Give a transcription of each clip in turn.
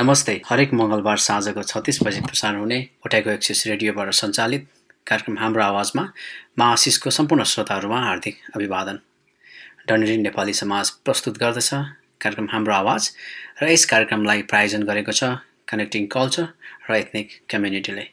नमस्ते। हरेक मङ्गलबार साँझको छत्तिस बजी प्रसारण हुने उठाएको एक्सिस रेडियोबाट सञ्चालित कार्यक्रम हाम्रो आवाजमा मा आशिषको सम्पूर्ण श्रोताहरूमा हार्दिक अभिवादन। डन्डी नेपाली समाज प्रस्तुत गर्दछ कार्यक्रम हाम्रो आवाज र यस कार्यक्रमलाई प्रायोजन गरेको छ कनेक्टिङ कल्चर र एथनिक कम्युनिटीले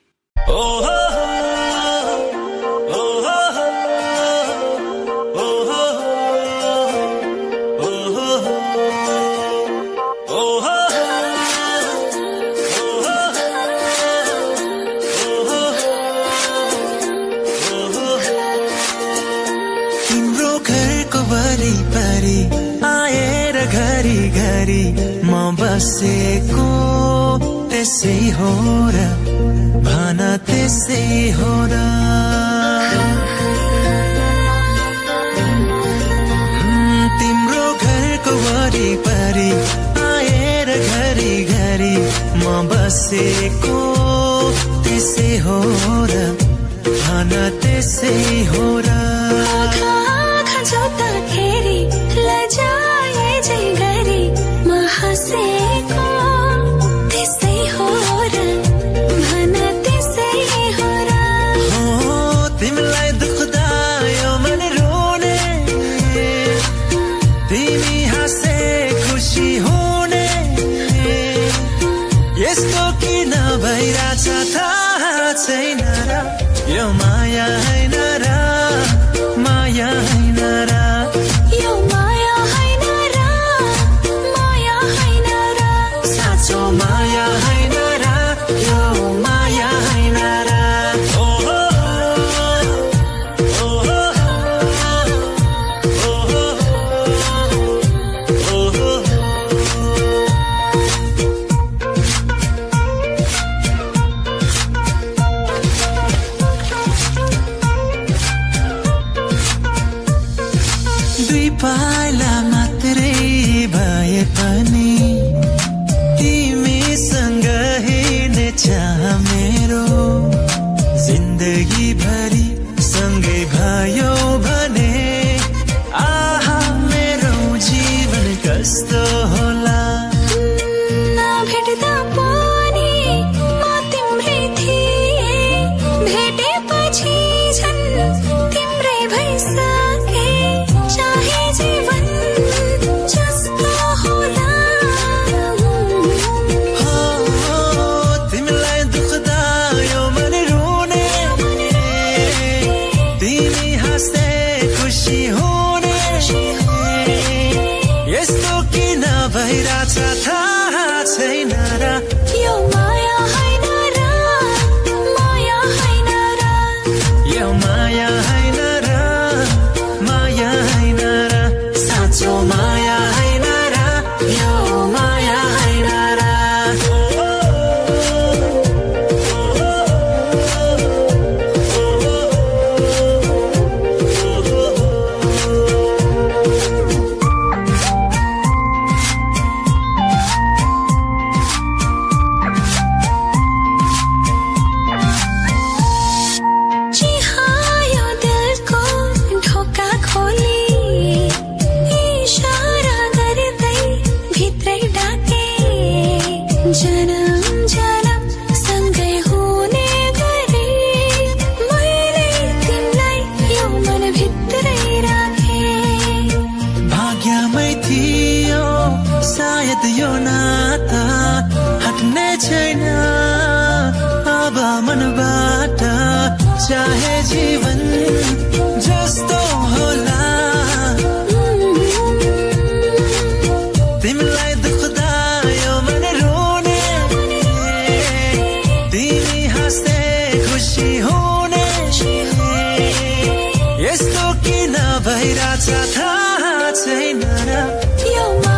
加他最难的。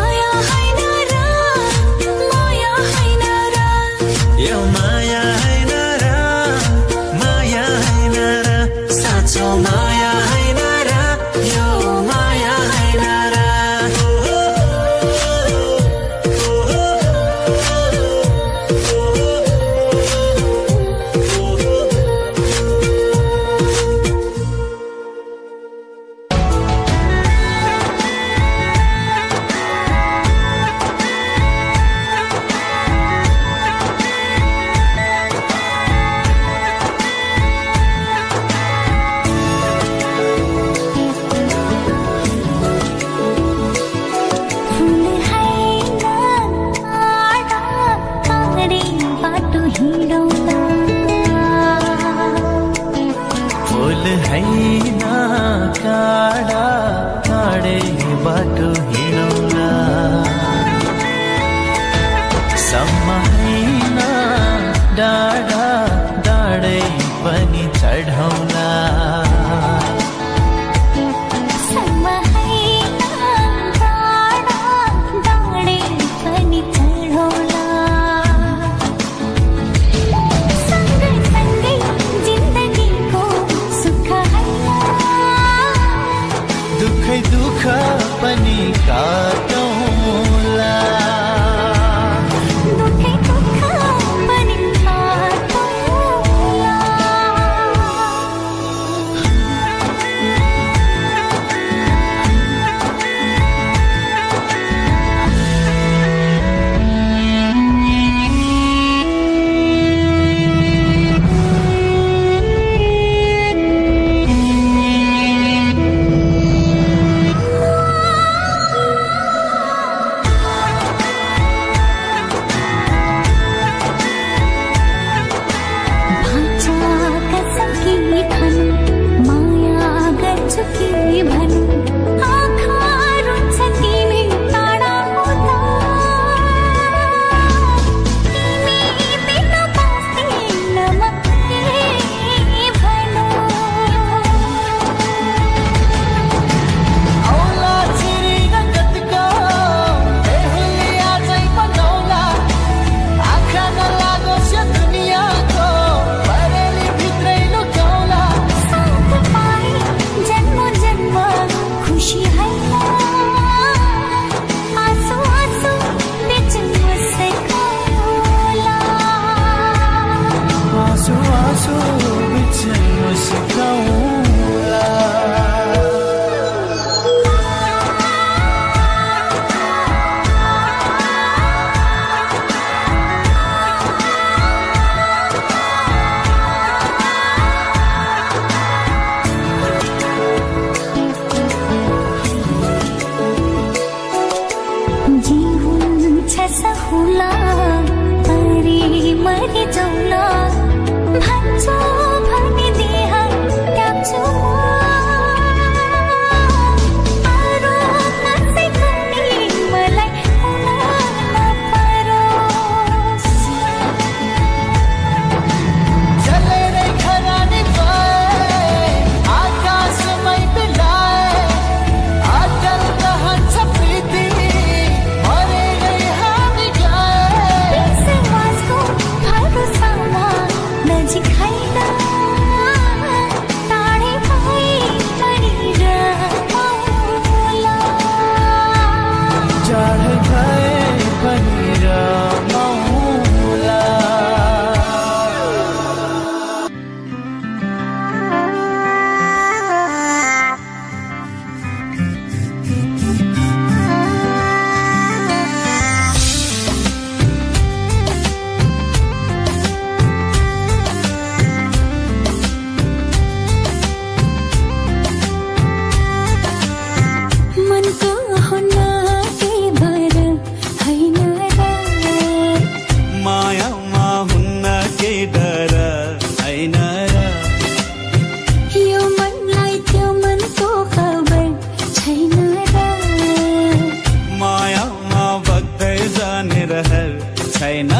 छैन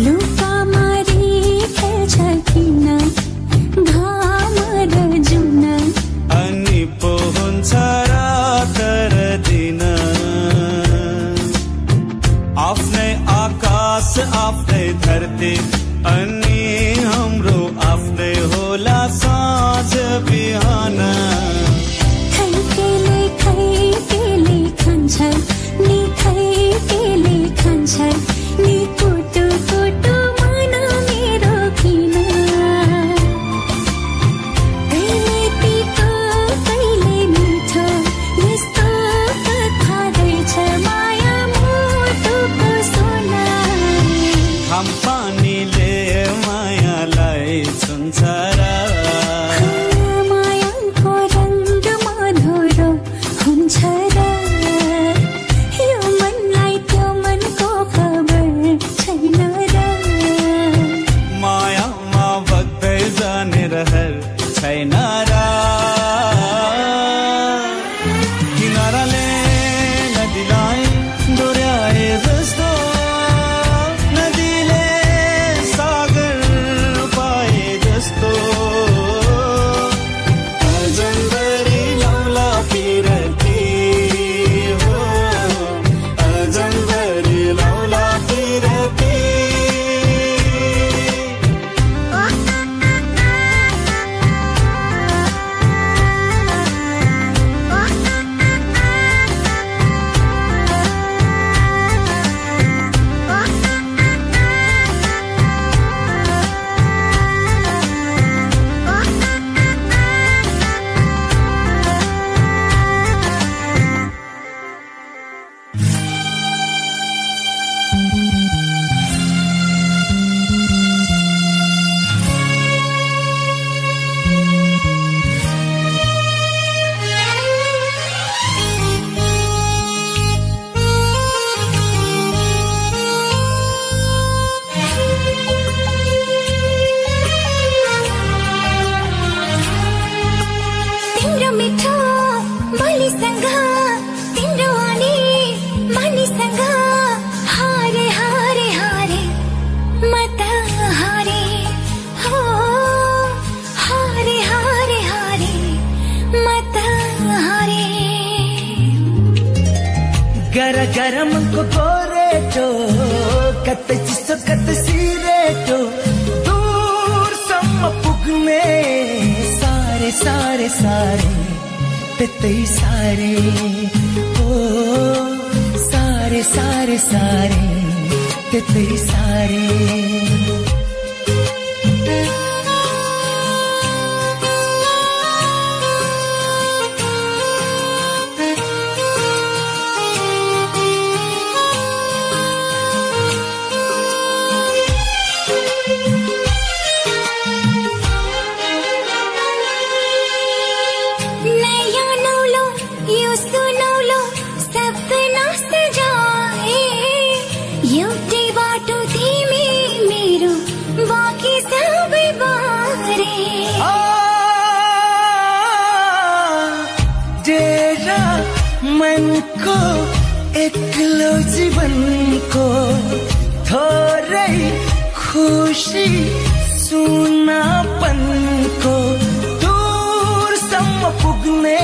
Blue संघा तिंडवानी मानी मत हारे, हो, हारे हारे हारे, मत हारे। गर, गरम को गोरे जो, कत जिसो, कत सीरे जो, दूर सम पुगने, सारे सारे सारे। त्यतै सारे ओ सारे सारे सारे त्यतै सारे। खुसी सुनापनको दूरसम्म पुग्ने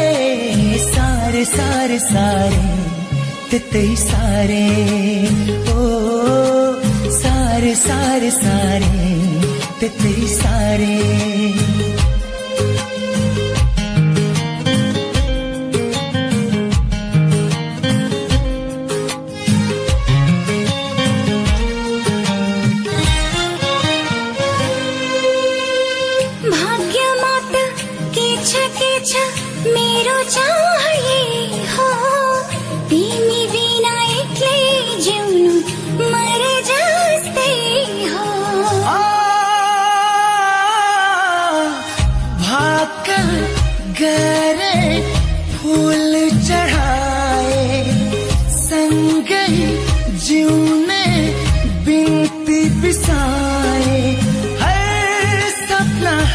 सारे सारे सारे त्यतै सारे ओ सारे सारे सारे त्यतै सारे।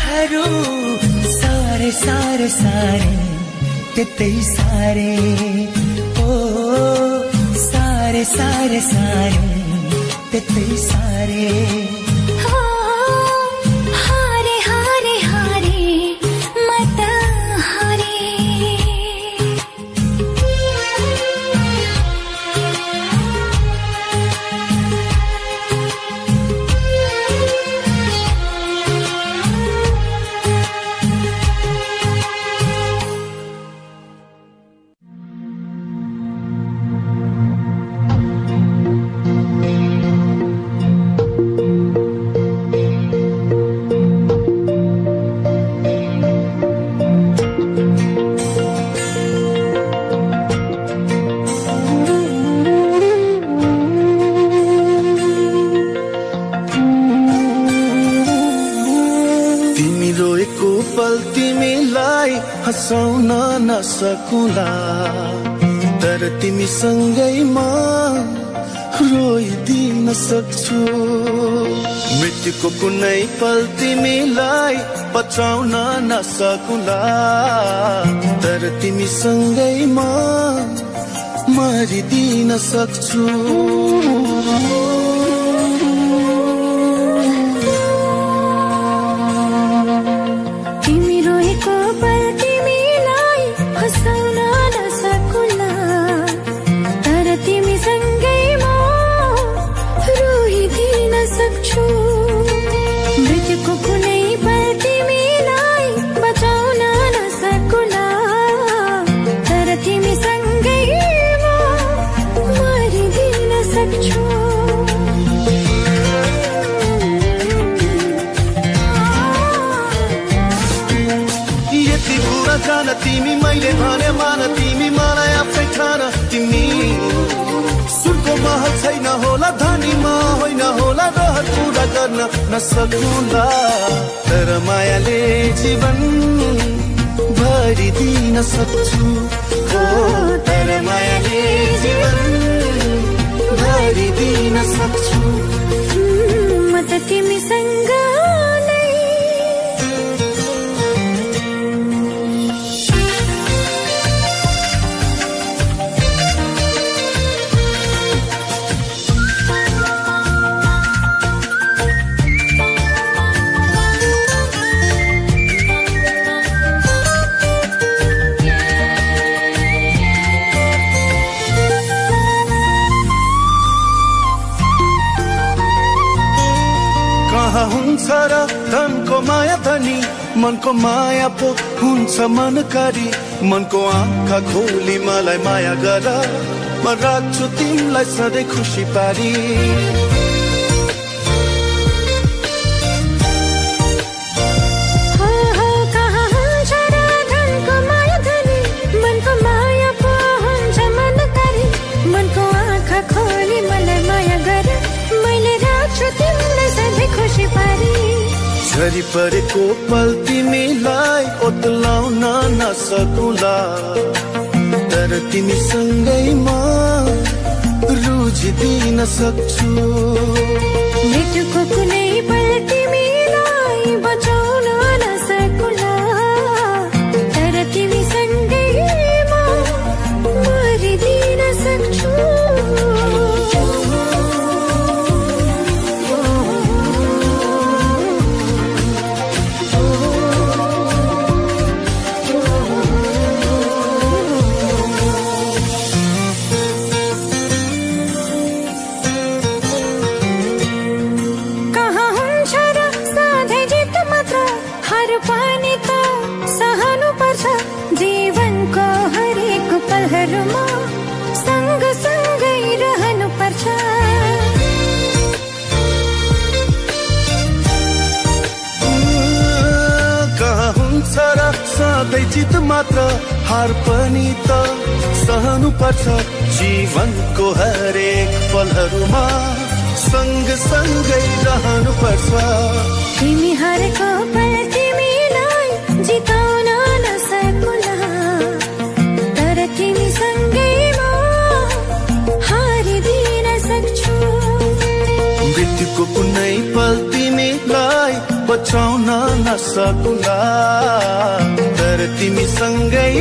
सपनाहरू सारे सारे सारे त्यतै सारे। ओ सारे सारे सारे त्यतै सारे। हँसाउन नसकुला तर तिमीसँगै म रोइदिन सक्छु। मृत्युको कुनै पल तिमीलाई बचाउन नसकुला तर तिमीसँगै म मरिदिन सक्छु। सक्छु नसकुला तर मायाले जीवन भरिदिन सक्छु। हो तर मायाले जीवन भरिदिन सक्छु। म त तिमीसँग माया पो हुन्छ मनकारी। मनको आँखा खोली मलाई माया गर। म राख्छु तिमीलाई सधैँ खुसी पारी। परेको पल तिमीलाई ओतलाउन नसकुला तर तिमीसँगै म रुझिदिन सक्छु मृत्युको कुनै पल बचाउन नसकुला तर तिमीसँगै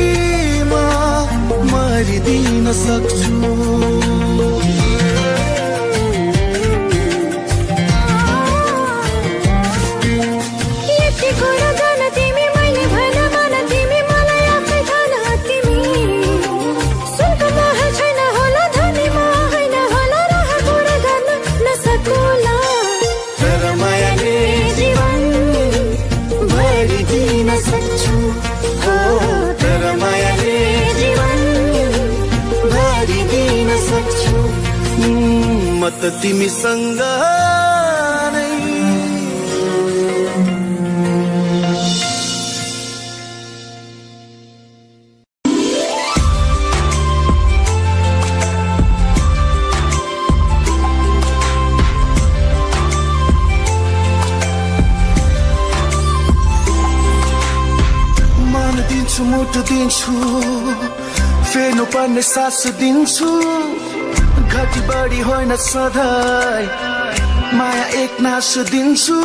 म मरिदिन सक्छु। त तिमीसँग नै। मुटु दिन्छु फेर्नु पर्ने सास दिन्छु। घटी बढी होइन सधैँ। माया एक नास दिन्छु।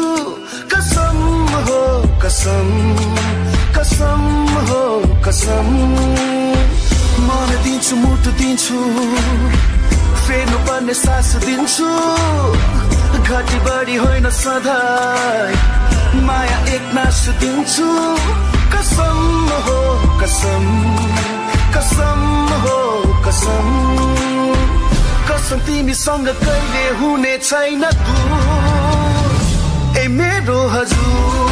कसम हो कसम। कसम हो कसम। मन दिन्छु मुटु दिन्छु। फेर्नु पर्ने सास दिन्छु। घटी बढी होइन सधैँ। माया एक नास दिन्छु। कसम हो कसम। कसम हो कसम। कसम तिमीसँग कहिले हुने छैन ए मेरो हजुर।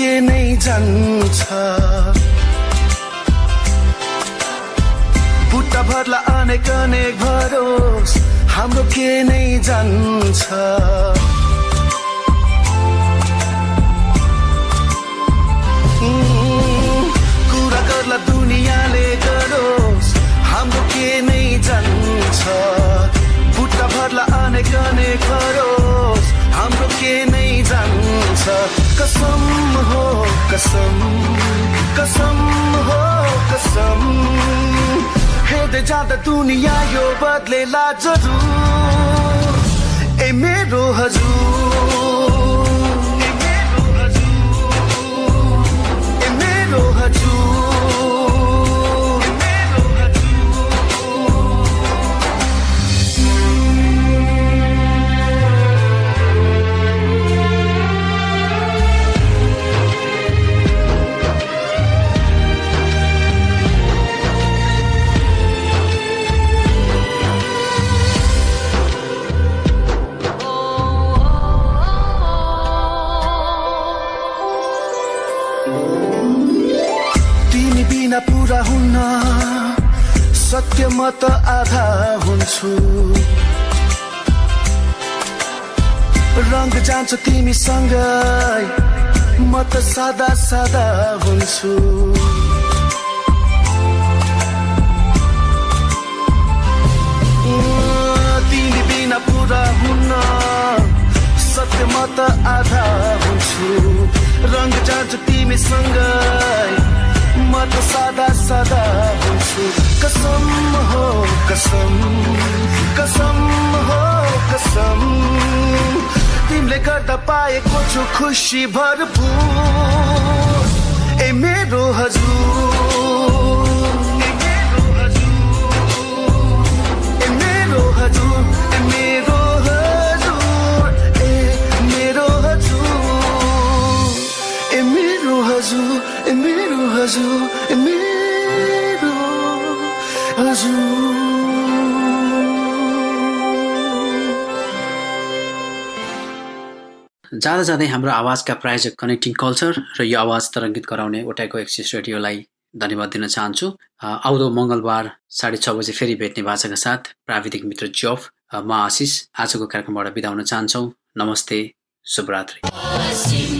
के नै जान्छ। बुट्टा भर्ला अनेक अनेक भरोस् हाम्रो के नै जान्छ। कुरा गर्ला दुनियाँले गरोस् हाम्रो के नै जान्छ। बुट्टा भर्ला अनेक अनेक गरोस् हाम्रो के नै जान्छ? कसम हो कसम। कसम हो कसम। हेर्दै जाँदा दुनियाँ यो बदलेला जरुर। ए मेरो हजुर। म त आधा हुन्छु। रङ्ग जान्छ तिमीसँगै म त सादा सादा हुन्छु। तिमी बिना पुरा हुन्न सत्य म त आधा हुन्छु। रङ्ग जान्छ तिमीसँगै म त सादा सादा हुन्छु कसम हो कसम। कसम हो कसम। तिमीले गर्दा पाएको छु खुसी भरपुर। ए मेरो हजुर। ए मेरो हजुर। जाँदा जाँदै हाम्रो आवाजका प्रायोजक कनेक्टिङ कल्चर र यो आवाज तरङ्गित गराउने ओटाइको एक्सिस रेडियोलाई धन्यवाद दिन चाहन्छु। आउँदो मङ्गलबार साढे छ बजे फेरि भेट्ने भाषाका साथ प्राविधिक मित्र जफ म आशिष। आजको कार्यक्रमबाट बिदा हुन चाहन्छौँ। नमस्ते शुभरात्रि।